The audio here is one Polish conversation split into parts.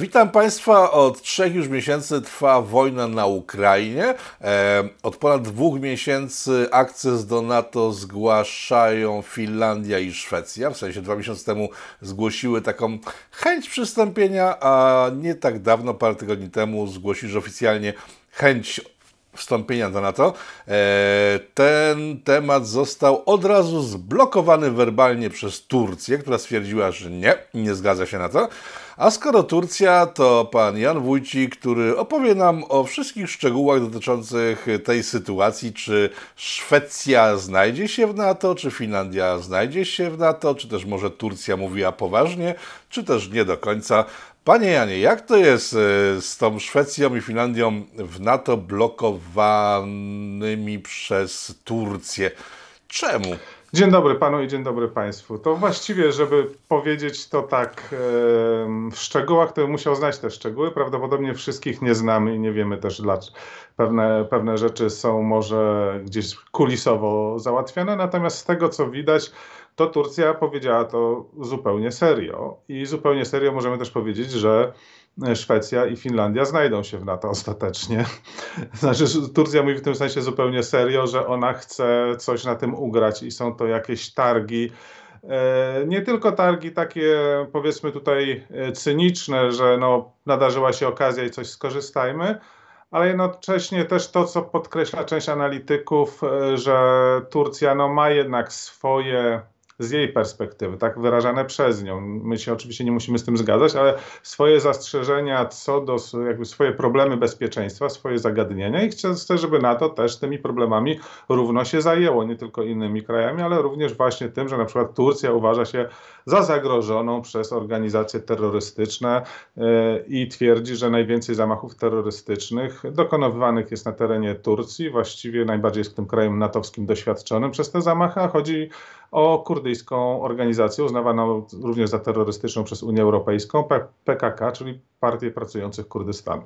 Witam Państwa. Od trzech już miesięcy trwa wojna na Ukrainie. Od ponad dwóch miesięcy akces do NATO zgłaszają Finlandia i Szwecja. W sensie dwa miesiące temu zgłosiły taką chęć przystąpienia, a nie tak dawno, parę tygodni temu zgłosili oficjalnie chęć wstąpienia do NATO. Ten temat został od razu zblokowany werbalnie przez Turcję, która stwierdziła, że nie, nie zgadza się na to. A skoro Turcja, to pan Jan Wójcik, który opowie nam o wszystkich szczegółach dotyczących tej sytuacji, czy Szwecja znajdzie się w NATO, czy Finlandia znajdzie się w NATO, czy też może Turcja mówiła poważnie, czy też nie do końca. Panie Janie, jak to jest e, z tą Szwecją i Finlandią w NATO blokowanymi przez Turcję? Czemu? Dzień dobry panu i dzień dobry państwu. To właściwie, żeby powiedzieć to tak w szczegółach, to musiał znać te szczegóły. Prawdopodobnie wszystkich nie znamy i nie wiemy też dlaczego. Pewne, pewne rzeczy są może gdzieś kulisowo załatwione, natomiast z tego co widać, to Turcja powiedziała to zupełnie serio. I zupełnie serio możemy też powiedzieć, że Szwecja i Finlandia znajdą się w NATO ostatecznie. Znaczy, Turcja mówi w tym sensie zupełnie serio, że ona chce coś na tym ugrać i są to jakieś targi. E, nie tylko targi takie, powiedzmy tutaj e, cyniczne, że no, nadarzyła się okazja i coś skorzystajmy, ale jednocześnie też to, co podkreśla część analityków, e, że Turcja no, ma jednak swoje z jej perspektywy, tak wyrażane przez nią. My się oczywiście nie musimy z tym zgadzać, ale swoje zastrzeżenia co do jakby swoje problemy bezpieczeństwa, swoje zagadnienia i chcę, żeby NATO też tymi problemami równo się zajęło, nie tylko innymi krajami, ale również właśnie tym, że na przykład Turcja uważa się za zagrożoną przez organizacje terrorystyczne e, i twierdzi, że najwięcej zamachów terrorystycznych dokonywanych jest na terenie Turcji, właściwie najbardziej jest tym krajem natowskim doświadczonym przez te zamachy, a chodzi o kurdyjską organizację uznawaną również za terrorystyczną przez Unię Europejską, PKK, czyli Partię Pracujących Kurdystanu.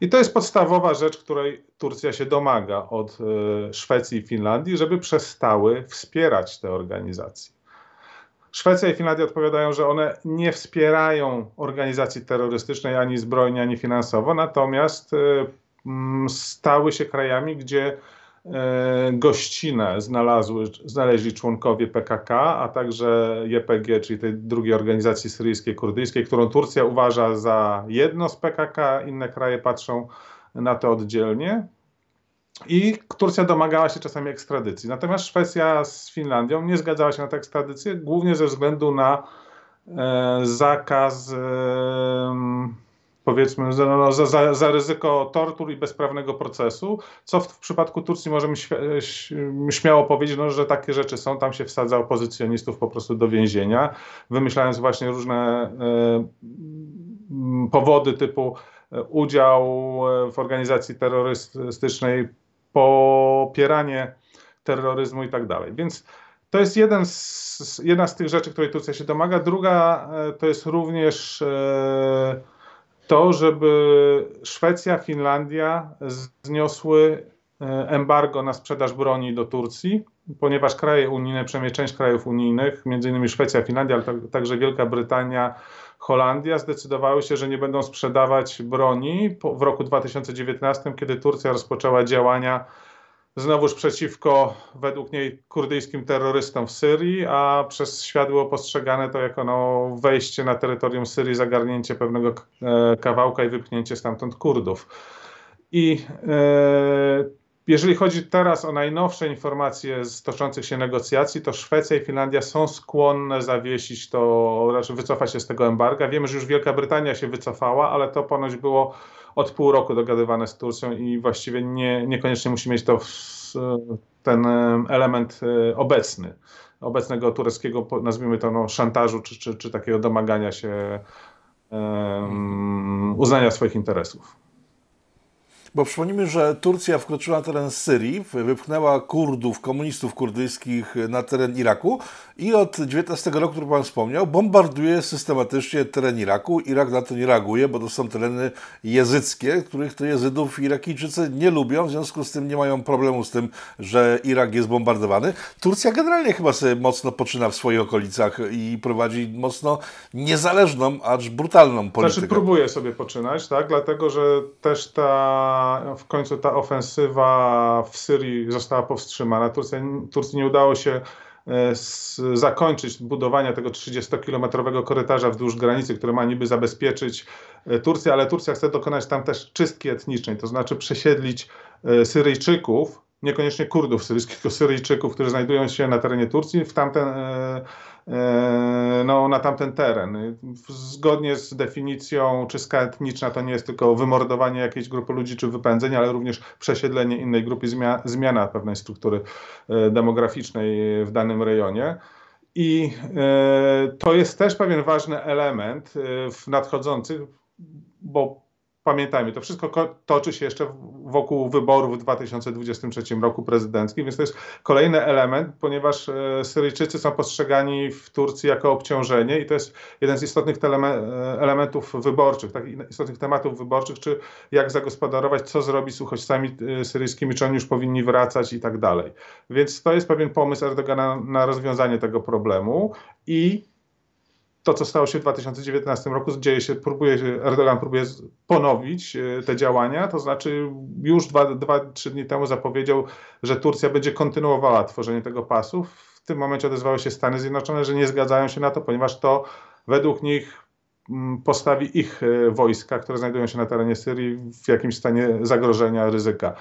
I to jest podstawowa rzecz, której Turcja się domaga od e, Szwecji i Finlandii, żeby przestały wspierać te organizacje. Szwecja i Finlandia odpowiadają, że one nie wspierają organizacji terrorystycznej ani zbrojnie, ani finansowo, natomiast e, stały się krajami, gdzie gościnę znalazły, znaleźli członkowie PKK, a także JPG, czyli tej drugiej organizacji syryjskiej, kurdyjskiej, którą Turcja uważa za jedno z PKK, inne kraje patrzą na to oddzielnie. I Turcja domagała się czasami ekstradycji. Natomiast Szwecja z Finlandią nie zgadzała się na tę ekstradycję, głównie ze względu na e, zakaz e, powiedzmy, no, za, za, za, ryzyko tortur i bezprawnego procesu, co w, w przypadku Turcji możemy śmiało powiedzieć, no, że takie rzeczy są, tam się wsadza opozycjonistów po prostu do więzienia, wymyślając właśnie różne e, powody typu e, udział e, w organizacji terrorystycznej, popieranie terroryzmu i tak dalej. Więc to jest jeden z, jedna z tych rzeczy, której Turcja się domaga. Druga to jest również to, żeby Szwecja, Finlandia zniosły e, embargo na sprzedaż broni do Turcji, ponieważ kraje unijne, przynajmniej część krajów unijnych, innymi Szwecja, Finlandia, ale także Wielka Brytania, Holandia, zdecydowały się, że nie będą sprzedawać broni w roku 2019, kiedy Turcja rozpoczęła działania znowuż przeciwko, według niej, kurdyjskim terrorystom w Syrii, a przez świat było postrzegane to jako no, wejście na terytorium Syrii, zagarnięcie pewnego e, kawałka i wypchnięcie stamtąd Kurdów. I e, jeżeli chodzi teraz o najnowsze informacje z toczących się negocjacji, to Szwecja i Finlandia są skłonne zawiesić to, raczej wycofać się z tego embarga. Wiemy, że już Wielka Brytania się wycofała, ale to ponoć było od pół roku dogadywane z Turcją i właściwie nie, niekoniecznie musi mieć to ten element e, obecny, obecnego tureckiego, nazwijmy to no, szantażu czy, czy, czy takiego domagania się um, uznania swoich interesów. Bo przypomnijmy, że Turcja wkroczyła na teren Syrii, wypchnęła Kurdów, komunistów kurdyjskich na teren Iraku i od 19 roku, który Pan wspomniał, bombarduje systematycznie teren Iraku. Irak na to nie reaguje, bo to są tereny jezyckie, których to Jezydów Irakijczycy nie lubią, w związku z tym nie mają problemu z tym, że Irak jest bombardowany. Turcja generalnie chyba sobie mocno poczyna w swoich okolicach i prowadzi mocno niezależną, acz brutalną politykę. Znaczy próbuje sobie poczynać, tak? Dlatego, że też ta w końcu ta ofensywa w Syrii została powstrzymana. Turcja, Turcji nie udało się e, zakończyć budowania tego 30-kilometrowego korytarza wzdłuż granicy, który ma niby zabezpieczyć e, Turcję, ale Turcja chce dokonać tam też czystki etnicznej, to znaczy przesiedlić e, Syryjczyków, niekoniecznie Kurdów syryjskich, tylko Syryjczyków, którzy znajdują się na terenie Turcji, w tamten no, na tamten teren. Zgodnie z definicją czystka etniczna to nie jest tylko wymordowanie jakiejś grupy ludzi czy wypędzenie, ale również przesiedlenie innej grupy, zmiana pewnej struktury e, demograficznej w danym rejonie. I e, to jest też pewien ważny element w nadchodzących, bo pamiętajmy, to wszystko toczy się jeszcze wokół wyborów w 2023 roku prezydenckich, więc to jest kolejny element, ponieważ e, Syryjczycy są postrzegani w Turcji jako obciążenie i to jest jeden z istotnych e, elementów wyborczych, takich istotnych tematów wyborczych, czy jak zagospodarować, co zrobić z uchodźcami e, syryjskimi, czy oni już powinni wracać i tak dalej. Więc to jest pewien pomysł Erdogana na rozwiązanie tego problemu i to, co stało się w 2019 roku, dzieje się, próbuje Erdogan próbuje ponowić e, te działania, to znaczy już dwa, dwa, trzy dni temu zapowiedział, że Turcja będzie kontynuowała tworzenie tego pasu. W tym momencie odezwały się Stany Zjednoczone, że nie zgadzają się na to, ponieważ to według nich mm, postawi ich e, wojska, które znajdują się na terenie Syrii w jakimś stanie zagrożenia, ryzyka.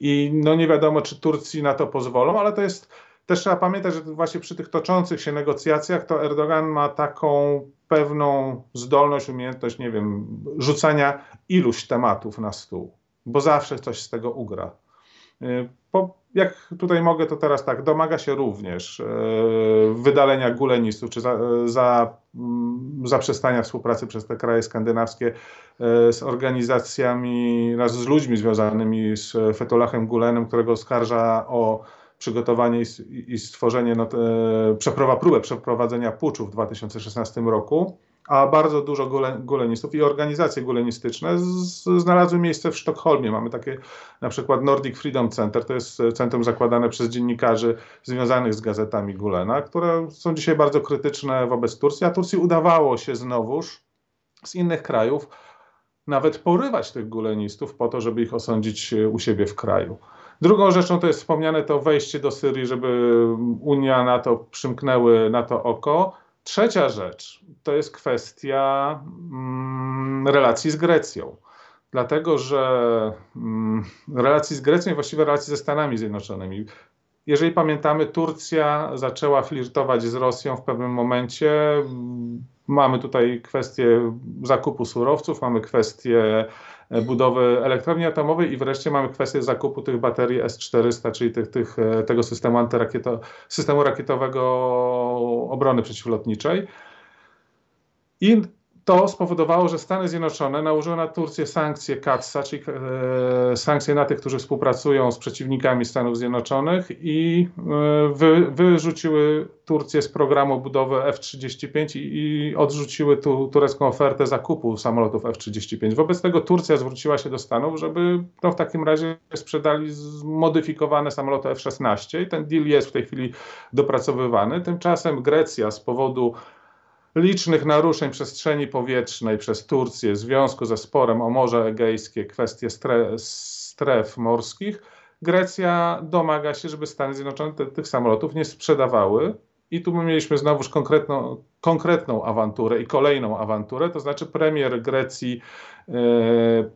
I no nie wiadomo, czy Turcji na to pozwolą, ale to jest też trzeba pamiętać, że właśnie przy tych toczących się negocjacjach to Erdogan ma taką pewną zdolność, umiejętność, nie wiem, rzucania iluś tematów na stół, bo zawsze coś z tego ugra. Po, y, jak tutaj mogę, to teraz tak, domaga się również y, wydalenia gulenistów, czy za, za, mm, zaprzestania współpracy przez te kraje skandynawskie y, z organizacjami, z ludźmi związanymi z Fetulahem Gulenem, którego oskarża o przygotowanie i, stworzenie, e, przeprowa, próbę przeprowadzenia puczu w 2016 roku, a bardzo dużo gule, gulenistów i organizacje gulenistyczne z, znalazły miejsce w Sztokholmie. Mamy takie na przykład Nordic Freedom Center, to jest centrum zakładane przez dziennikarzy związanych z gazetami Gulena, które są dzisiaj bardzo krytyczne wobec Turcji, a Turcji udawało się znowuż z innych krajów nawet porywać tych gulenistów po to, żeby ich osądzić u siebie w kraju. Drugą rzeczą to jest wspomniane to wejście do Syrii, żeby Unia na to przymknęły na to oko. Trzecia rzecz to jest kwestia mm, relacji z Grecją. Dlatego, że mm, relacji z Grecją i właściwie relacji ze Stanami Zjednoczonymi. Jeżeli pamiętamy, Turcja zaczęła flirtować z Rosją w pewnym momencie. Mamy tutaj kwestię zakupu surowców, mamy kwestię budowy elektrowni atomowej i wreszcie mamy kwestię zakupu tych baterii S-400, czyli tych, tych, e, tego systemu antyrakieto, systemu rakietowego obrony przeciwlotniczej. I to spowodowało, że Stany Zjednoczone nałożyły na Turcję sankcje CATSA, czyli e, sankcje na tych, którzy współpracują z przeciwnikami Stanów Zjednoczonych i e, wy, wyrzuciły Turcję z programu budowy F-35 i, odrzuciły tu, turecką ofertę zakupu samolotów F-35. Wobec tego Turcja zwróciła się do Stanów, żeby no, w takim razie sprzedali zmodyfikowane samoloty F-16 i ten deal jest w tej chwili dopracowywany. Tymczasem Grecja z powodu licznych naruszeń przestrzeni powietrznej przez Turcję w związku ze sporem o Morze Egejskie, kwestie stref morskich, Grecja domaga się, żeby Stany Zjednoczone te, tych samolotów nie sprzedawały. I tu my mieliśmy znowuż konkretną, konkretną awanturę i kolejną awanturę, to znaczy premier Grecji e,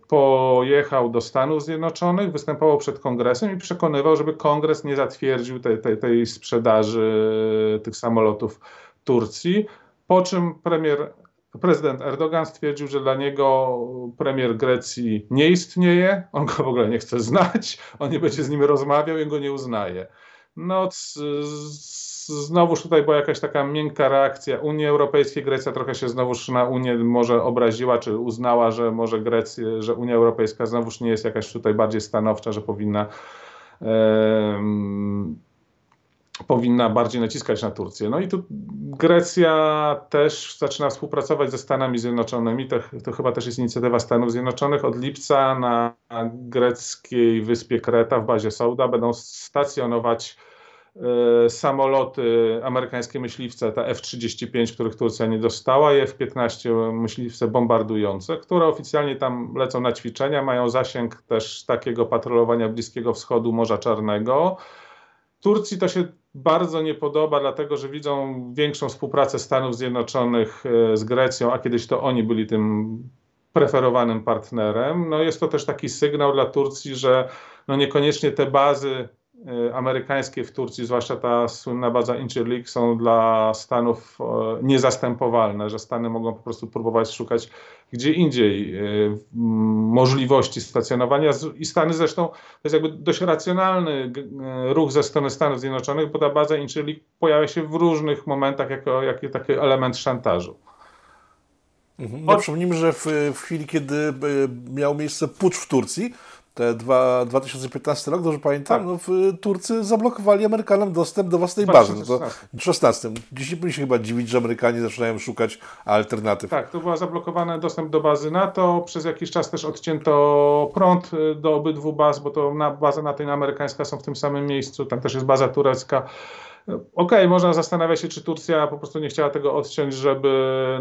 pojechał do Stanów Zjednoczonych, występował przed kongresem i przekonywał, żeby kongres nie zatwierdził tej, sprzedaży tych samolotów Turcji. Po czym premier, prezydent Erdogan stwierdził, że dla niego premier Grecji nie istnieje, on go w ogóle nie chce znać, on nie będzie z nim rozmawiał i go nie uznaje. No, znowuż tutaj była jakaś taka miękka reakcja Unii Europejskiej. Grecja trochę się znowuż na Unię może obraziła, czy uznała, że może Grecja, że Unia Europejska znowuż nie jest jakaś tutaj bardziej stanowcza, że powinna powinna bardziej naciskać na Turcję. No i tu Grecja też zaczyna współpracować ze Stanami Zjednoczonymi. To, to, chyba też jest inicjatywa Stanów Zjednoczonych. Od lipca na greckiej wyspie Kreta w bazie Sauda będą stacjonować e, samoloty amerykańskie myśliwce, te F-35, których Turcja nie dostała, i F-15 myśliwce bombardujące, które oficjalnie tam lecą na ćwiczenia, mają zasięg też takiego patrolowania Bliskiego Wschodu, Morza Czarnego. Turcji to się bardzo nie podoba, dlatego że widzą większą współpracę Stanów Zjednoczonych e, z Grecją, a kiedyś to oni byli tym preferowanym partnerem. No jest to też taki sygnał dla Turcji, że no niekoniecznie te bazy amerykańskie w Turcji, zwłaszcza ta słynna baza Incirlik, są dla Stanów niezastępowalne, że Stany mogą po prostu próbować szukać gdzie indziej y, możliwości stacjonowania i Stany zresztą, to jest jakby dość racjonalny ruch ze strony Stanów Zjednoczonych, bo ta baza Incirlik pojawia się w różnych momentach jako, jako taki element szantażu. Mhm. No, przypomnijmy, że w, w chwili, kiedy e, miał miejsce pucz w Turcji, te dwa, 2015 rok, dobrze pamiętam, tak. no, w Turcy zablokowali Amerykanom dostęp do własnej bazy. No to w 16. Dziś nie powinni się chyba dziwić, że Amerykanie zaczynają szukać alternatyw. Tak, to był zablokowany dostęp do bazy NATO. Przez jakiś czas też odcięto prąd y, do obydwu baz, bo to na, baza NATO i amerykańska są w tym samym miejscu. Tam też jest baza turecka. Okej, okay, można zastanawiać się, czy Turcja po prostu nie chciała tego odciąć, żeby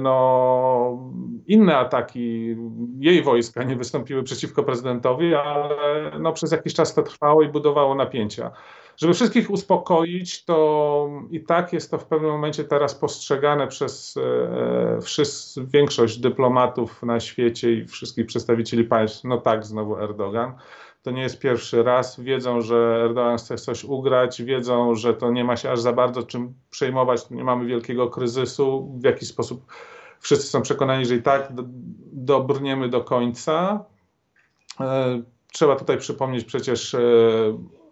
no, inne ataki jej wojska nie wystąpiły przeciwko prezydentowi, ale no, przez jakiś czas to trwało i budowało napięcia. Żeby wszystkich uspokoić, to i tak jest to w pewnym momencie teraz postrzegane przez e, wszyscy, większość dyplomatów na świecie i wszystkich przedstawicieli państw, no tak, znowu Erdogan to nie jest pierwszy raz. Wiedzą, że Erdogan chce coś ugrać, wiedzą, że to nie ma się aż za bardzo czym przejmować, nie mamy wielkiego kryzysu. W jakiś sposób wszyscy są przekonani, że i tak dobrniemy do końca. E, trzeba tutaj przypomnieć przecież e,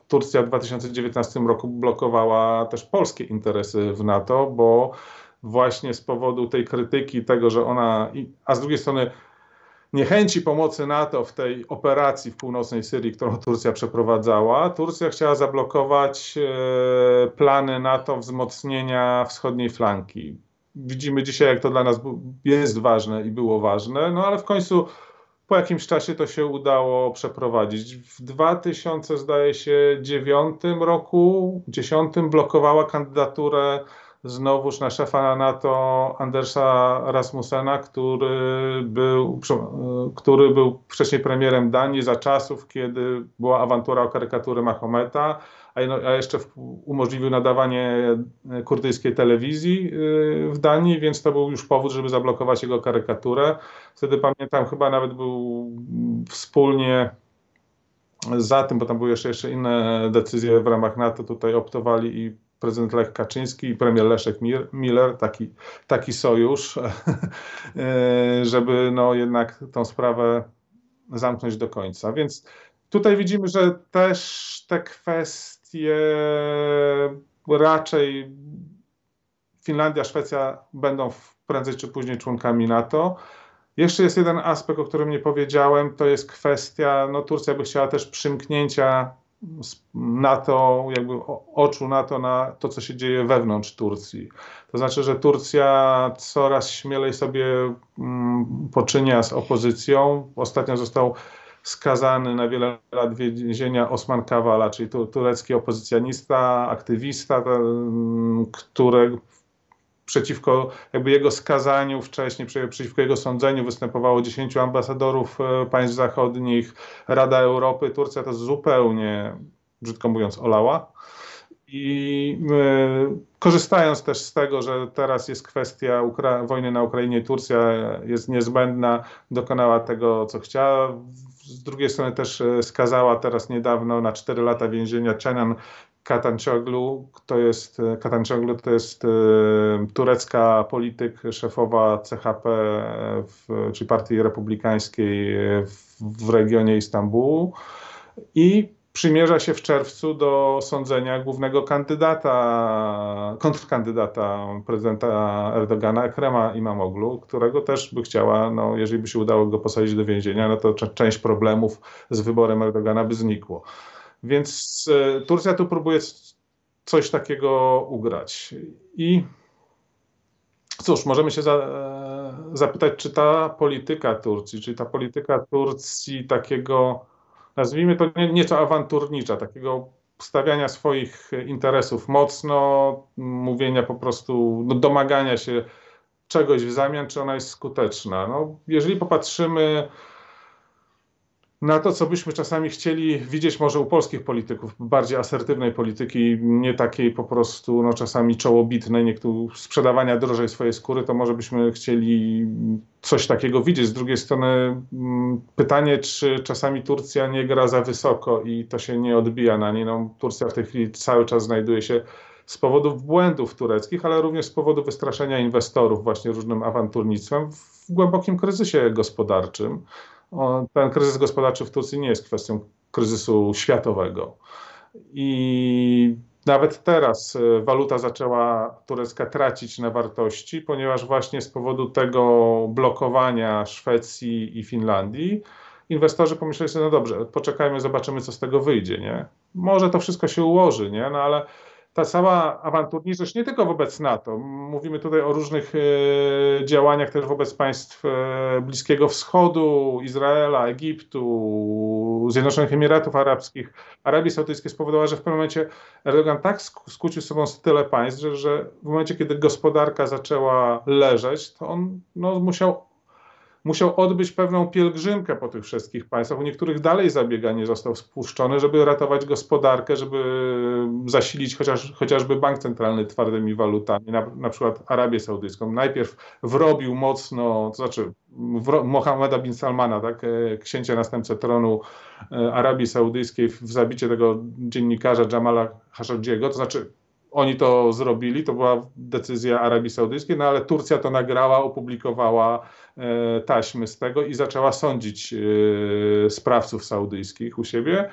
Turcja w 2019 roku blokowała też polskie interesy w NATO, bo właśnie z powodu tej krytyki, tego, że ona, a z drugiej strony niechęci pomocy NATO w tej operacji w północnej Syrii, którą Turcja przeprowadzała, Turcja chciała zablokować e, plany NATO wzmocnienia wschodniej flanki. Widzimy dzisiaj, jak to dla nas jest ważne i było ważne, no ale w końcu po jakimś czasie to się udało przeprowadzić. W 2000, zdaje się, 9 roku, 10 blokowała kandydaturę znowuż na szefa NATO Andersa Rasmussena, który był, który był wcześniej premierem Danii za czasów, kiedy była awantura o karykatury Mahometa, a jeszcze umożliwił nadawanie kurdyjskiej telewizji y, w Danii, więc to był już powód, żeby zablokować jego karykaturę. Wtedy pamiętam, chyba nawet był wspólnie za tym, bo tam były jeszcze, jeszcze inne decyzje w ramach NATO, tutaj optowali i prezydent Lech Kaczyński i premier Leszek Miller, taki, taki sojusz, e, żeby no jednak tą sprawę zamknąć do końca. Więc tutaj widzimy, że też te kwestie raczej Finlandia, Szwecja będą prędzej czy później członkami NATO. Jeszcze jest jeden aspekt, o którym nie powiedziałem, to jest kwestia, no Turcja by chciała też przymknięcia na to, jakby oczu na to, na to, co się dzieje wewnątrz Turcji. To znaczy, że Turcja coraz śmielej sobie mm, poczynia z opozycją. Ostatnio został skazany na wiele lat więzienia Osman Kavala, czyli turecki opozycjonista, aktywista, który przeciwko jakby jego skazaniu wcześniej, przeciwko jego sądzeniu występowało 10 ambasadorów e, państw zachodnich, Rada Europy. Turcja to zupełnie, brzydko mówiąc, olała. I y, korzystając też z tego, że teraz jest kwestia Ukra wojny na Ukrainie, Turcja jest niezbędna, dokonała tego, co chciała. Z drugiej strony też e, skazała teraz niedawno na 4 lata więzienia Cenan Katancioglu, to jest, Katancioglu to jest e, turecka polityk, szefowa CHP, w, czyli Partii Republikańskiej w, w regionie Istambułu i przymierza się w czerwcu do sądzenia głównego kandydata, kontrkandydata prezydenta Erdogana, Ekrema Imamoglu, którego też by chciała, no, jeżeli by się udało go posadzić do więzienia, no to część problemów z wyborem Erdogana by znikło. Więc e, Turcja tu próbuje coś takiego ugrać. I cóż, możemy się za, e, zapytać, czy ta polityka Turcji, czy ta polityka Turcji takiego nazwijmy to nieco awanturnicza, takiego stawiania swoich interesów mocno, mówienia po prostu, no, domagania się czegoś w zamian, czy ona jest skuteczna. No, jeżeli popatrzymy na to, co byśmy czasami chcieli widzieć może u polskich polityków, bardziej asertywnej polityki, nie takiej po prostu no, czasami czołobitnej, niektórych sprzedawania drożej swojej skóry, to może byśmy chcieli coś takiego widzieć. Z drugiej strony mm, pytanie, czy czasami Turcja nie gra za wysoko i to się nie odbija na niej. No, Turcja w tej chwili cały czas znajduje się z powodów błędów tureckich, ale również z powodu wystraszenia inwestorów właśnie różnym awanturnictwem w głębokim kryzysie gospodarczym ten kryzys gospodarczy w Turcji nie jest kwestią kryzysu światowego. I nawet teraz e, waluta zaczęła turecka tracić na wartości, ponieważ właśnie z powodu tego blokowania Szwecji i Finlandii inwestorzy pomyśleli sobie, no dobrze, poczekajmy, zobaczymy, co z tego wyjdzie, nie? Może to wszystko się ułoży, nie? No ale ta cała awanturniczość nie tylko wobec NATO. Mówimy tutaj o różnych e, działaniach też wobec państw e, Bliskiego Wschodu, Izraela, Egiptu, Zjednoczonych Emiratów Arabskich, Arabii Saudyjskiej spowodowała, że w pewnym momencie Erdogan tak skłócił sobą tyle państw, że, że w momencie, kiedy gospodarka zaczęła leżeć, to on no, musiał musiał odbyć pewną pielgrzymkę po tych wszystkich państwach. U niektórych dalej zabiega nie został spuszczony, żeby ratować gospodarkę, żeby zasilić chociaż, chociażby bank centralny twardymi walutami, na, na przykład Arabię Saudyjską. Najpierw wrobił mocno, to znaczy Mohammeda bin Salmana, tak, e, księcia następcę tronu e, Arabii Saudyjskiej w zabicie tego dziennikarza Jamala Khashoggiego, to znaczy oni to zrobili, to była decyzja Arabii Saudyjskiej, no ale Turcja to nagrała, opublikowała e, taśmy z tego i zaczęła sądzić e, sprawców saudyjskich u siebie.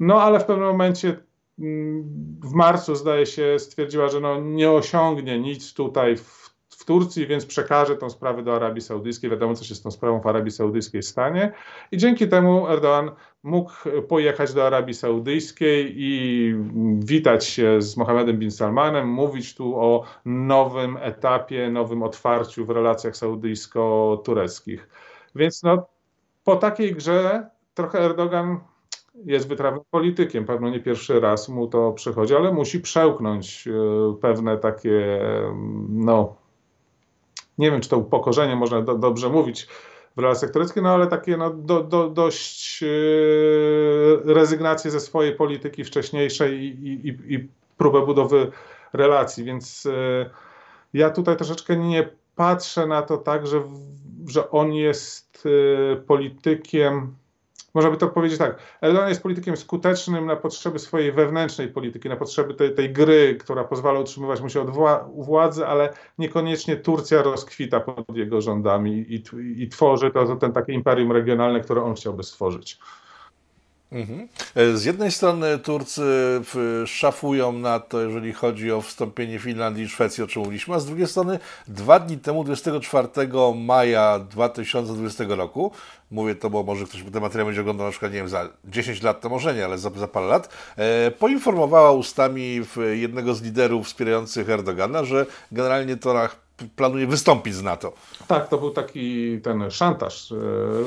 No ale w pewnym momencie mm, w marcu, zdaje się, stwierdziła, że no, nie osiągnie nic tutaj w w Turcji, więc przekaże tą sprawę do Arabii Saudyjskiej. Wiadomo, co się z tą sprawą w Arabii Saudyjskiej stanie. I dzięki temu Erdoğan mógł pojechać do Arabii Saudyjskiej i witać się z Mohammedem bin Salmanem, mówić tu o nowym etapie, nowym otwarciu w relacjach saudyjsko-tureckich. Więc no, po takiej grze trochę Erdogan jest wytrawnym politykiem, pewno nie pierwszy raz mu to przychodzi, ale musi przełknąć e, pewne takie no, nie wiem, czy to upokorzenie można do, dobrze mówić w relacjach tureckich, no ale takie no, do, do, dość yy, ze swojej polityki wcześniejszej i, i, i próbę budowy relacji, więc yy, ja tutaj troszeczkę nie patrzę na to tak, że, że on jest yy, politykiem można by to powiedzieć tak, Erdogan jest politykiem skutecznym na potrzeby swojej wewnętrznej polityki, na potrzeby tej, tej gry, która pozwala utrzymywać mu się od władzy, ale niekoniecznie Turcja rozkwita pod jego rządami i, i, i tworzy to, to ten takie imperium regionalne, które on chciałby stworzyć. Mhm. E, z jednej strony Turcy szafują na to, jeżeli chodzi o wstąpienie Finlandii i Szwecji, o czym mówiliśmy, a z drugiej strony dwa dni temu, 24 maja 2020 roku, mówię to, bo może ktoś ten materiał będzie oglądał na przykład, nie wiem, za 10 lat, to może nie, ale za, za parę lat, e, poinformowała ustami jednego z liderów wspierających Erdogana, że generalnie to planuje wystąpić z NATO. Tak, to był taki ten szantaż, e,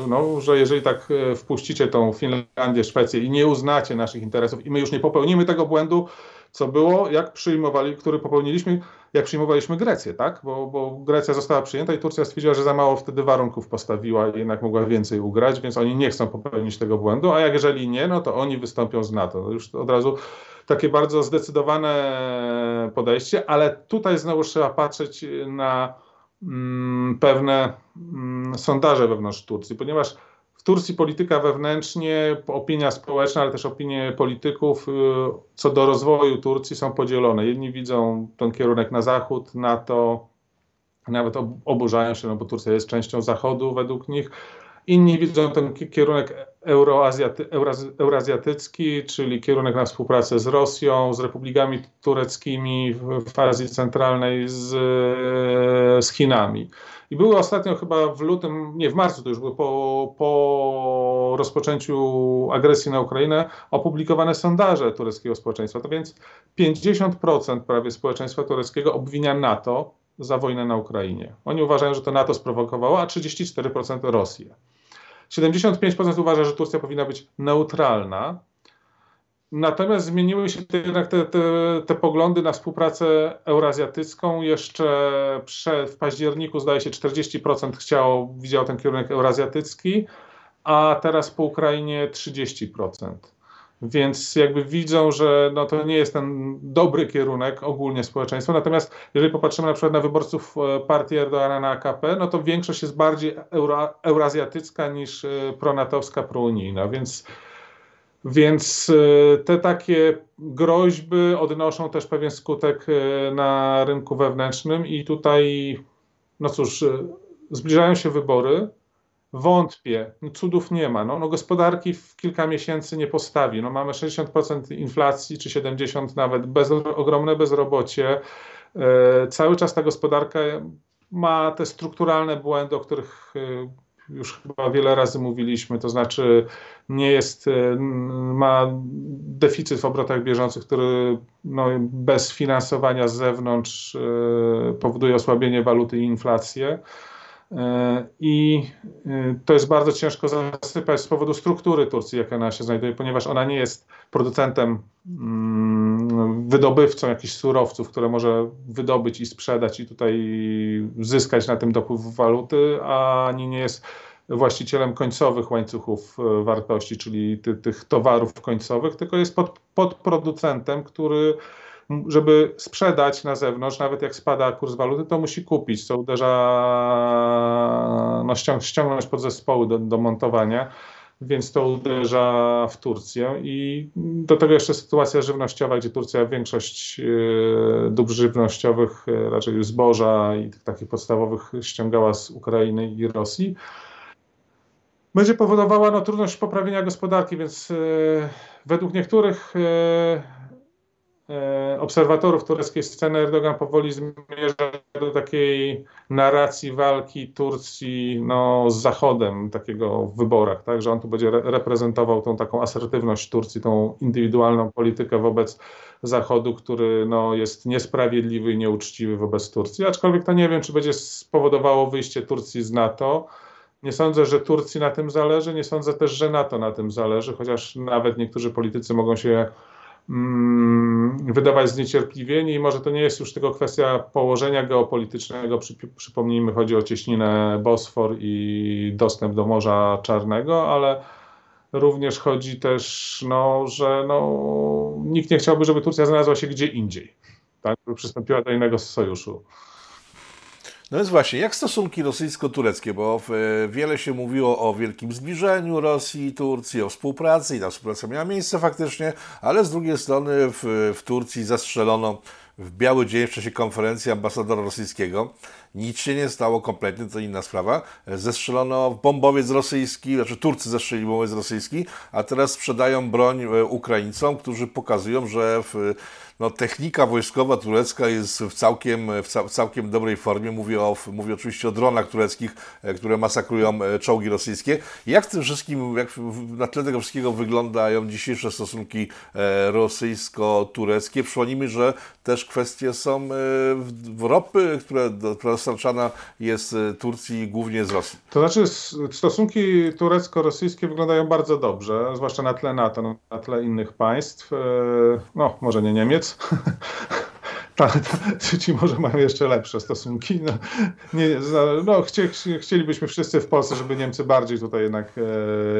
no, że jeżeli tak e, wpuścicie tą Finlandię, Szwecję i nie uznacie naszych interesów i my już nie popełnimy tego błędu, co było, jak przyjmowali, który popełniliśmy, jak przyjmowaliśmy Grecję, tak? Bo, bo Grecja została przyjęta i Turcja stwierdziła, że za mało wtedy warunków postawiła i jednak mogła więcej ugrać, więc oni nie chcą popełnić tego błędu, a jak jeżeli nie, no to oni wystąpią z NATO. No już od razu takie bardzo zdecydowane podejście, ale tutaj znowu trzeba patrzeć na mm, pewne mm, sondaże wewnątrz Turcji, ponieważ w Turcji polityka wewnętrznie, opinia społeczna, ale też opinie polityków y, co do rozwoju Turcji są podzielone. Jedni widzą ten kierunek na zachód, na to nawet oburzają się, no bo Turcja jest częścią Zachodu według nich Inni widzą ten kierunek euroazjaty, eurazjatycki, czyli kierunek na współpracę z Rosją, z republikami tureckimi w Azji Centralnej, z, z Chinami. I były ostatnio chyba w lutym, nie w marcu to już było po, po rozpoczęciu agresji na Ukrainę, opublikowane sondaże tureckiego społeczeństwa. To więc 50% prawie społeczeństwa tureckiego obwinia NATO za wojnę na Ukrainie. Oni uważają, że to NATO sprowokowało, a 34% Rosję. 75% uważa, że Turcja powinna być neutralna. Natomiast zmieniły się jednak te, te, te poglądy na współpracę eurazjatycką. Jeszcze prze, w październiku, zdaje się, 40% chciało, widział ten kierunek eurazjatycki, a teraz po Ukrainie 30%. Więc jakby widzą, że no to nie jest ten dobry kierunek ogólnie społeczeństwa. Natomiast jeżeli popatrzymy na przykład na wyborców e, partii Erdoana na AKP, no to większość jest bardziej euro, eurazjatycka niż e, pronatowska, prounijna. Więc, więc e, te takie groźby odnoszą też pewien skutek na rynku wewnętrznym i tutaj, no cóż, zbliżają się wybory Wątpię. No, cudów nie ma. No, no, gospodarki w kilka miesięcy nie postawi. No, mamy 60% inflacji, czy 70% nawet, bez, ogromne bezrobocie. E, cały czas ta gospodarka ma te strukturalne błędy, o których e, już chyba wiele razy mówiliśmy, to znaczy nie jest, e, ma deficyt w obrotach bieżących, który no, bez finansowania z zewnątrz e, powoduje osłabienie waluty i inflację. E, I e, to jest bardzo ciężko zasypać z powodu struktury Turcji, jaka ona się znajduje, ponieważ ona nie jest producentem, mm, wydobywcą jakichś surowców, które może wydobyć i sprzedać i tutaj zyskać na tym dopływ waluty, ani nie jest właścicielem końcowych łańcuchów e, wartości, czyli ty, tych towarów końcowych, tylko jest pod, podproducentem, który żeby sprzedać na zewnątrz, nawet jak spada kurs waluty, to musi kupić, co uderza, no ściąg, ściągnąć podzespoły do, do montowania, więc to uderza w Turcję i do tego jeszcze sytuacja żywnościowa, gdzie Turcja większość e, dóbr żywnościowych, e, raczej zboża i tych takich podstawowych ściągała z Ukrainy i Rosji. Będzie powodowała no, trudność poprawienia gospodarki, więc e, według niektórych obserwatorów tureckiej sceny Erdogan powoli zmierza do takiej narracji walki Turcji no, z Zachodem, takiego w wyborach, tak, że on tu będzie reprezentował tą taką asertywność Turcji, tą indywidualną politykę wobec Zachodu, który no, jest niesprawiedliwy i nieuczciwy wobec Turcji, aczkolwiek to nie wiem, czy będzie spowodowało wyjście Turcji z NATO. Nie sądzę, że Turcji na tym zależy, nie sądzę też, że NATO na tym zależy, chociaż nawet niektórzy politycy mogą się wydawać zniecierpliwieni i może to nie jest już tylko kwestia położenia geopolitycznego. Przy, przypomnijmy, chodzi o cieśninę Bosfor i dostęp do Morza Czarnego, ale również chodzi też, no, że no, nikt nie chciałby, żeby Turcja znalazła się gdzie indziej, tak, przystąpiła do innego sojuszu. No więc właśnie, jak stosunki rosyjsko-tureckie, bo wiele się mówiło o wielkim zbliżeniu Rosji i Turcji, o współpracy i ta współpraca miała miejsce faktycznie, ale z drugiej strony w, w Turcji zastrzelono w biały dzień w czasie konferencji ambasadora rosyjskiego. Nic się nie stało kompletnie, to inna sprawa. Zestrzelono bombowiec rosyjski, znaczy Turcy zestrzelili bombowiec rosyjski, a teraz sprzedają broń e, Ukraińcom, którzy pokazują, że w, no, technika wojskowa turecka jest w całkiem, w, w całkiem dobrej formie. Mówię, o, mówię oczywiście o dronach tureckich, e, które masakrują e, czołgi rosyjskie. Jak w tym wszystkim, jak na tle tego wszystkiego wyglądają dzisiejsze stosunki rosyjsko-tureckie? Przypomnijmy, że też kwestie są ropy, które, która dostarczana jest e, Turcji głównie z Rosji. To znaczy stosunki turecko-rosyjskie wyglądają bardzo dobrze, zwłaszcza na tle NATO, na tle innych państw. E, no, może nie Niemiec, ta, ta, ci może mają jeszcze lepsze stosunki. No, nie, no, chcie, chcielibyśmy wszyscy w Polsce, żeby Niemcy bardziej tutaj jednak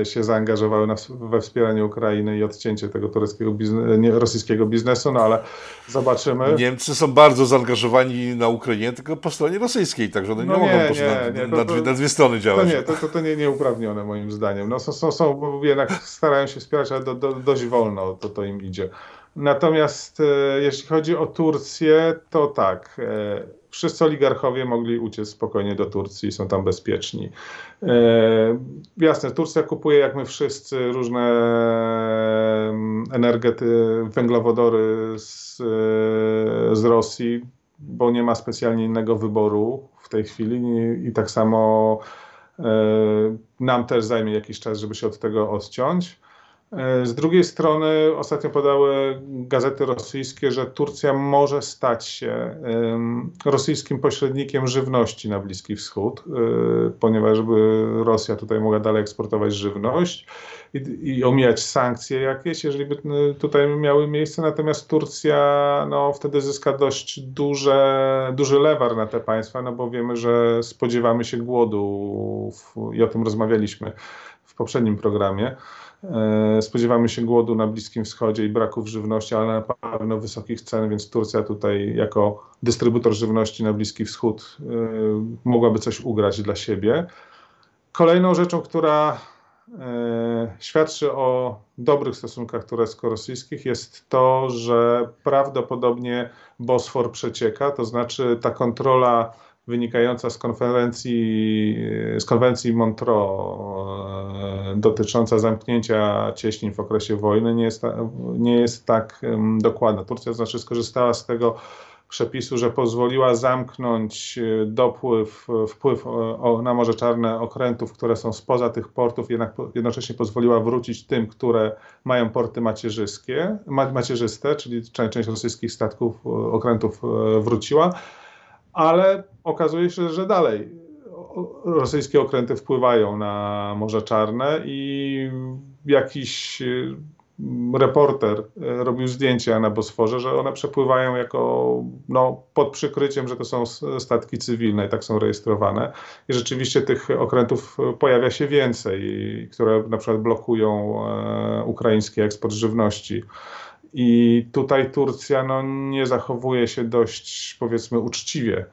e, się zaangażowały na, we wspieranie Ukrainy i odcięcie tego tureckiego bizne, nie, rosyjskiego biznesu, no ale zobaczymy. Niemcy są bardzo zaangażowani na Ukrainie, tylko po stronie rosyjskiej, także one no nie, nie mogą nie, nie, na, na, dwie, na, dwie, strony działać. To nie, to, to, to nie, nieuprawnione moim zdaniem. No, są, są, są, jednak starają się wspierać, ale do, do, dość wolno to, to im idzie. Natomiast e, jeśli chodzi o Turcję, to tak. E, wszyscy oligarchowie mogli uciec spokojnie do Turcji i są tam bezpieczni. E, jasne, Turcja kupuje, jak my wszyscy, różne mm, energety, węglowodory z, z Rosji, bo nie ma specjalnie innego wyboru w tej chwili i, i tak samo nam też zajmie jakiś czas, żeby się od tego odciąć. E, z drugiej strony ostatnio podały gazety rosyjskie, że Turcja może stać się rosyjskim pośrednikiem żywności na Bliski Wschód, e, ponieważ by Rosja tutaj mogła dalej eksportować żywność i, i omijać sankcje jakieś, jeżeli by e, tutaj miały miejsce. Natomiast Turcja no, wtedy zyska dość duże, duży lewar na te państwa, no bo wiemy, że spodziewamy się głodu i o tym rozmawialiśmy w poprzednim programie. E, spodziewamy się głodu na Bliskim Wschodzie i braków żywności, ale na pewno wysokich cen, więc Turcja tutaj jako dystrybutor żywności na Bliski Wschód e, mogłaby coś ugrać dla siebie. Kolejną rzeczą, która e, świadczy o dobrych stosunkach turecko-rosyjskich jest to, że prawdopodobnie Bosfor przecieka, to znaczy ta kontrola wynikająca z konferencji, z konwencji Montreux dotycząca zamknięcia cieśnin w okresie wojny nie jest, nie jest tak dokładna. Turcja znaczy skorzystała z tego przepisu, że pozwoliła zamknąć e, dopływ, wpływ na Morze Czarne okrętów, które są spoza tych portów, jednak jednocześnie pozwoliła wrócić tym, które mają porty macierzyskie, macierzyste, czyli część rosyjskich statków, e, okrętów wróciła ale okazuje się, że dalej rosyjskie okręty wpływają na Morze Czarne i jakiś e, reporter e, robił zdjęcia na Bosforze, że one przepływają jako no, pod przykryciem, że to są statki cywilne i tak są rejestrowane. I rzeczywiście tych okrętów pojawia się więcej, które na przykład blokują e, ukraiński eksport żywności. I tutaj Turcja no, nie zachowuje się dość, powiedzmy, uczciwie,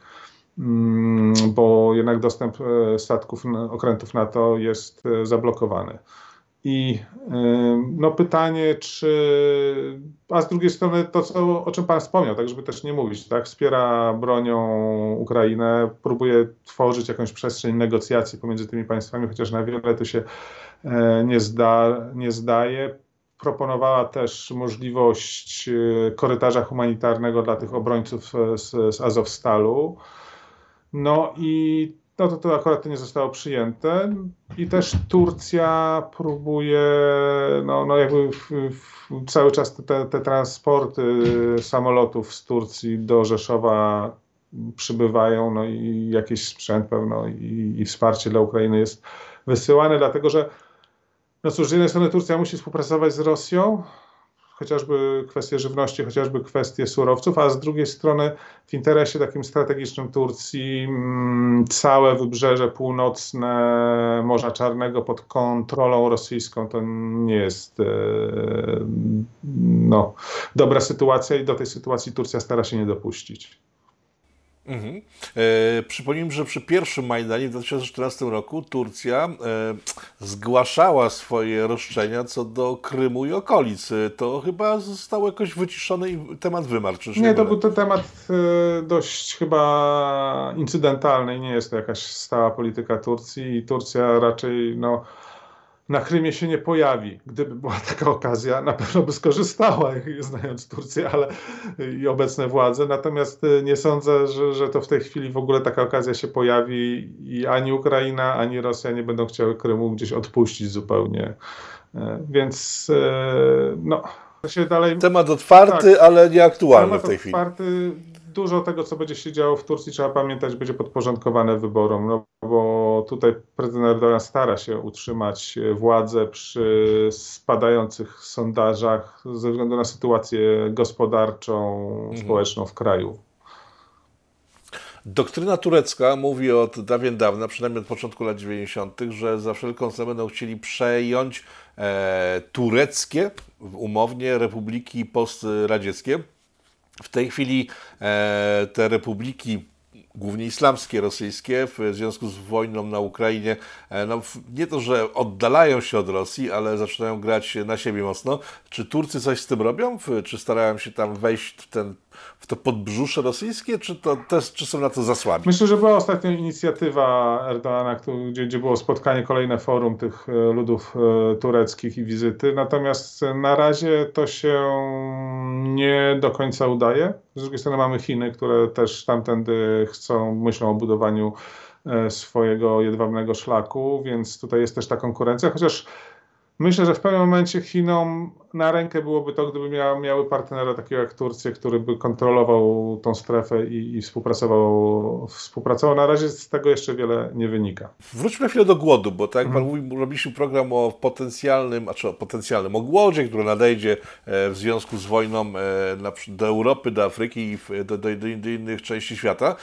bo jednak dostęp e, statków, okrętów NATO jest e, zablokowany. I e, no pytanie, czy. A z drugiej strony to, co, o czym Pan wspomniał, tak żeby też nie mówić, tak? Wspiera bronią Ukrainę, próbuje tworzyć jakąś przestrzeń negocjacji pomiędzy tymi państwami, chociaż na wiele to się nie, zda, nie zdaje proponowała też możliwość korytarza humanitarnego dla tych obrońców z, z Azowstalu. No i no to, to akurat to nie zostało przyjęte. I też Turcja próbuje, no, no jakby w, w, cały czas te, te transporty samolotów z Turcji do Rzeszowa przybywają, no i jakiś sprzęt pewno i, i wsparcie dla Ukrainy jest wysyłane, dlatego że no cóż, z jednej strony Turcja musi współpracować z Rosją, chociażby kwestie żywności, chociażby kwestie surowców, a z drugiej strony w interesie takim strategicznym Turcji mm, całe wybrzeże północne Morza Czarnego pod kontrolą rosyjską to nie jest e, no, dobra sytuacja i do tej sytuacji Turcja stara się nie dopuścić. Mhm. E, przypomnijmy, że przy pierwszym Majdanie w 2014 roku Turcja e, zgłaszała swoje roszczenia co do Krymu i okolic. To chyba zostało jakoś wyciszone i temat wymarł. nie, nie to był to temat e, dość chyba incydentalny nie jest to jakaś stała polityka Turcji i Turcja raczej no, na Krymie się nie pojawi. Gdyby była taka okazja, na pewno by skorzystała, znając Turcję ale, i obecne władze. Natomiast y, nie sądzę, że, że to w tej chwili w ogóle taka okazja się pojawi i ani Ukraina, ani Rosja nie będą chciały Krymu gdzieś odpuścić zupełnie. E, więc e, no, dalej. Temat otwarty, tak, ale nieaktualny w tej chwili. Dużo tego, co będzie się działo w Turcji, trzeba pamiętać, będzie podporządkowane wyborom, no bo tutaj prezydent Erdogan stara się utrzymać władzę przy spadających sondażach ze względu na sytuację gospodarczą, mhm. społeczną w kraju. Doktryna turecka mówi od dawien dawna, przynajmniej od początku lat 90., że za wszelką cenę będą chcieli przejąć e, tureckie, umownie, republiki postradzieckie w tej chwili e, te republiki głównie islamskie, rosyjskie, w związku z wojną na Ukrainie, e, no, nie to, że oddalają się od Rosji, ale zaczynają grać na siebie mocno. Czy Turcy coś z tym robią? Czy starają się tam wejść w, ten, w to podbrzusze rosyjskie, czy, to też, czy są na to zasłabi? Myślę, że była ostatnio inicjatywa Erdoana, gdzie, gdzie było spotkanie, kolejne forum tych e, ludów e, tureckich i wizyty, natomiast na razie to się nie do końca udaje. Z drugiej strony mamy Chiny, które też tamtędy chcą, myślą o budowaniu e, swojego jedwabnego szlaku, więc tutaj jest też ta konkurencja, chociaż myślę, że w pewnym momencie Chinom na rękę byłoby to, gdyby miały, miały partnera takiego jak Turcja, który by kontrolował tą strefę i, i, współpracował, współpracował. Na razie z tego jeszcze wiele nie wynika. Wróćmy chwilę do głodu, bo tak jak Pan mhm. mówi, robiliśmy program o potencjalnym, a czy o potencjalnym, o głodzie, który nadejdzie e, w związku z wojną e, do Europy, do Afryki i do, do, do innych części świata.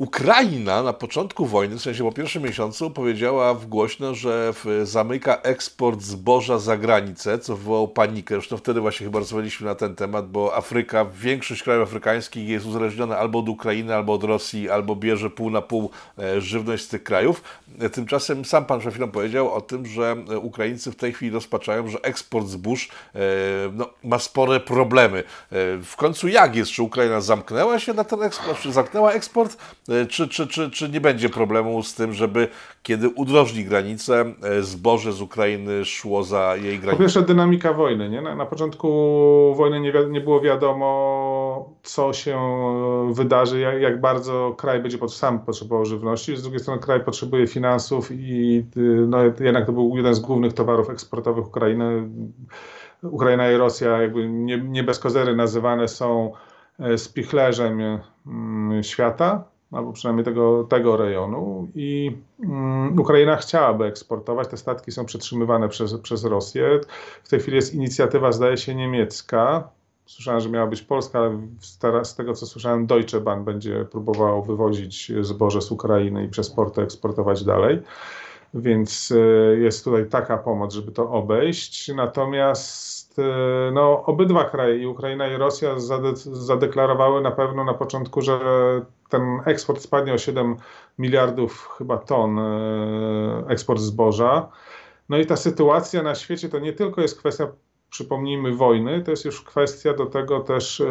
Ukraina na początku wojny, w sensie po pierwszym miesiącu, powiedziała w głośno, że zamyka eksport zboża za granicę, co wywołało panikę. Zresztą wtedy właśnie chyba rozmawialiśmy na ten temat, bo Afryka, większość krajów afrykańskich jest uzależniona albo od Ukrainy, albo od Rosji, albo bierze pół na pół e, żywność z tych krajów. E, tymczasem sam pan przed chwilą powiedział o tym, że e, Ukraińcy w tej chwili rozpaczają, że eksport zbóż no, ma spore problemy. W końcu jak jest? Czy Ukraina zamknęła się na ten eksport? Czy zamknęła eksport? E, czy, czy, czy, czy nie będzie problemu z tym, żeby kiedy udrożni granicę, e, zboże z Ukrainy szło za jej granicę? Po pierwsze dynamika wojny. Nie? Na, na początku wojny nie, nie było wiadomo, co się wydarzy, jak, jak bardzo kraj będzie pod, sam potrzebował żywności. Z drugiej strony kraj potrzebuje finansów i no, jednak to był jeden z głównych towarów eksportowych Ukrainy. Ukraina i Rosja jakby nie, nie bez kozery nazywane są e, spichlerzem mm, świata albo przynajmniej tego, tego rejonu. I um, Ukraina chciałaby eksportować. Te statki są przetrzymywane przez, przez Rosję. W tej chwili jest inicjatywa, zdaje się, niemiecka. Słyszałem, że miała być polska, ale z tego co słyszałem, Deutsche Bahn będzie próbowało wywozić zboże z Ukrainy i przez porty eksportować dalej. Więc e, jest tutaj taka pomoc, żeby to obejść. Natomiast no, obydwa kraje, i Ukraina i Rosja, zadeklarowały na pewno na początku, że ten eksport spadnie o 7 miliardów chyba ton, e, eksport zboża. No i ta sytuacja na świecie to nie tylko jest kwestia, przypomnijmy, wojny, to jest już kwestia do tego też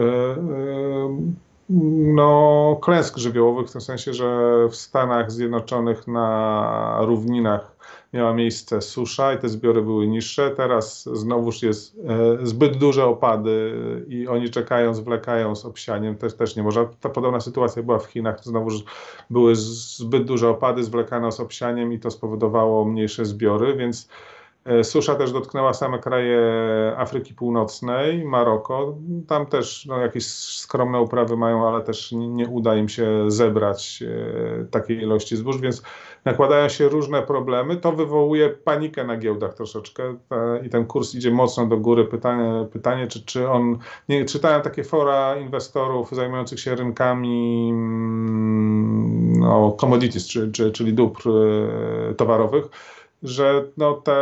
no, klęsk żywiołowych, w tym sensie, że w Stanach Zjednoczonych na równinach miała miejsce susza i te zbiory były niższe. Teraz znowuż jest e, zbyt duże opady i oni czekają, zwlekają z obsianiem. Też, też nie można. Ta podobna sytuacja była w Chinach. Znowuż były zbyt duże opady, zwlekano z obsianiem i to spowodowało mniejsze zbiory, więc susza też dotknęła same kraje Afryki Północnej, Maroko. Tam też no, jakieś skromne uprawy mają, ale też nie, uda im się zebrać e, takiej ilości zbóż, więc nakładają się różne problemy. To wywołuje panikę na giełdach troszeczkę i ten kurs idzie mocno do góry. Pytanie, pytanie czy, czy on. Nie, czytałem takie fora inwestorów zajmujących się rynkami mm, no, commodities, czy, czy, czyli dóbr e, towarowych że no te,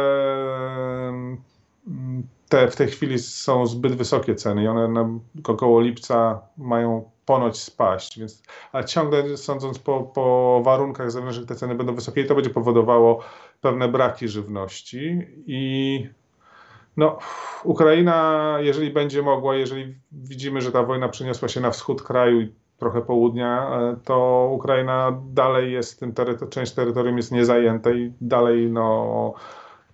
te w tej chwili są zbyt wysokie ceny i one na, około lipca mają ponoć spaść, więc, ale ciągle sądząc po, po warunkach zewnętrznych te ceny będą wysokie i to będzie powodowało pewne braki żywności i no, Ukraina, jeżeli będzie mogła, jeżeli widzimy, że ta wojna przeniosła się na wschód kraju trochę południa, e, to Ukraina dalej jest tym terytorium, część terytorium jest niezajęta i dalej no,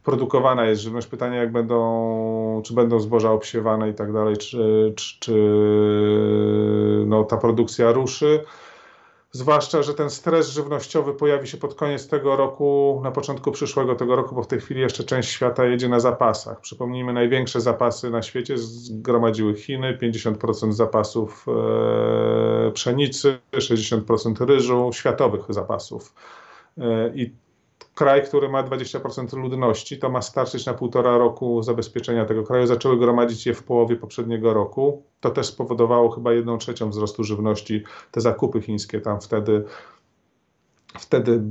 produkowana jest żywność. Pytanie, jak będą, czy będą zboża obsiewane i tak dalej, czy, czy, czy no, ta produkcja ruszy. Zwłaszcza, że ten stres żywnościowy pojawi się pod koniec tego roku, na początku przyszłego tego roku, bo w tej chwili jeszcze część świata jedzie na zapasach. Przypomnijmy, największe zapasy na świecie zgromadziły Chiny, 50% zapasów e, pszenicy, 60% ryżu, światowych zapasów. E, I kraj, który ma 20% ludności, to ma starczyć na półtora roku zabezpieczenia tego kraju. Zaczęły gromadzić je w połowie poprzedniego roku. To też spowodowało chyba jedną trzecią wzrostu żywności. Te zakupy chińskie tam wtedy, wtedy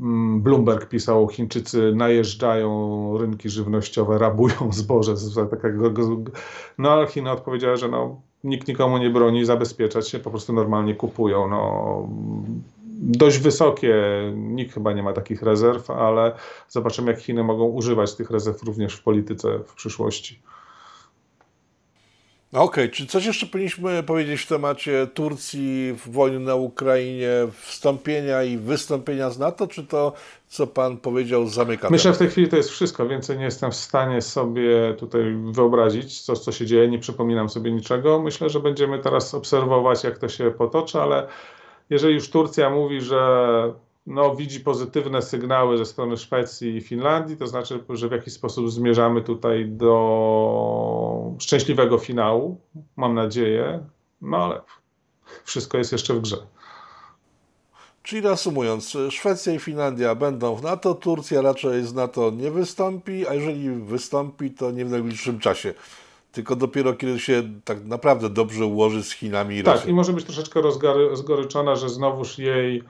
mm, Bloomberg pisał, Chińczycy najeżdżają rynki żywnościowe, rabują zboże. No ale Chiny odpowiedziały, że no, nikt nikomu nie broni zabezpieczać się, po prostu normalnie kupują. No, dość wysokie, nikt chyba nie ma takich rezerw, ale zobaczymy, jak Chiny mogą używać tych rezerw również w polityce w przyszłości. Okej, okay. czy coś jeszcze powinniśmy powiedzieć w temacie Turcji, wojny na Ukrainie, wstąpienia i wystąpienia z NATO, czy to, co pan powiedział, zamyka? Myślę, że w tej chwili to jest wszystko. Więcej nie jestem w stanie sobie tutaj wyobrazić, co, co się dzieje. Nie przypominam sobie niczego. Myślę, że będziemy teraz obserwować, jak to się potoczy, ale jeżeli już Turcja mówi, że no, widzi pozytywne sygnały ze strony Szwecji i Finlandii, to znaczy, że w jakiś sposób zmierzamy tutaj do szczęśliwego finału, mam nadzieję, no ale wszystko jest jeszcze w grze. Czyli reasumując, Szwecja i Finlandia będą w NATO, Turcja raczej z NATO nie wystąpi, a jeżeli wystąpi, to nie w najbliższym czasie. Tylko dopiero kiedy się tak naprawdę dobrze ułoży z Chinami i Tak, Rosją. i może być troszeczkę rozgoryczona, że znowuż jej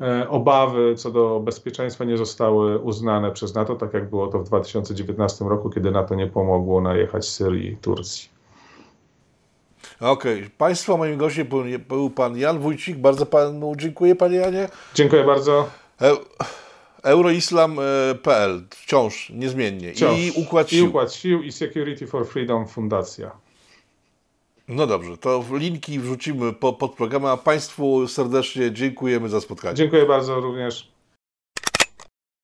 E, obawy co do bezpieczeństwa nie zostały uznane przez NATO, tak jak było to w 2019 roku, kiedy NATO nie pomogło najechać Syrii i Turcji. Okej. Okay. Państwa moim gościem był pan Jan Wójcik. Bardzo panu dziękuję, panie Janie. Dziękuję bardzo. E Euroislam.pl wciąż niezmiennie. Wciąż. I Układ Sił. I Układ Sił i Security for Freedom Fundacja. No dobrze, to linki wrzucimy po, pod program, a Państwu serdecznie dziękujemy za spotkanie. Dziękuję bardzo również.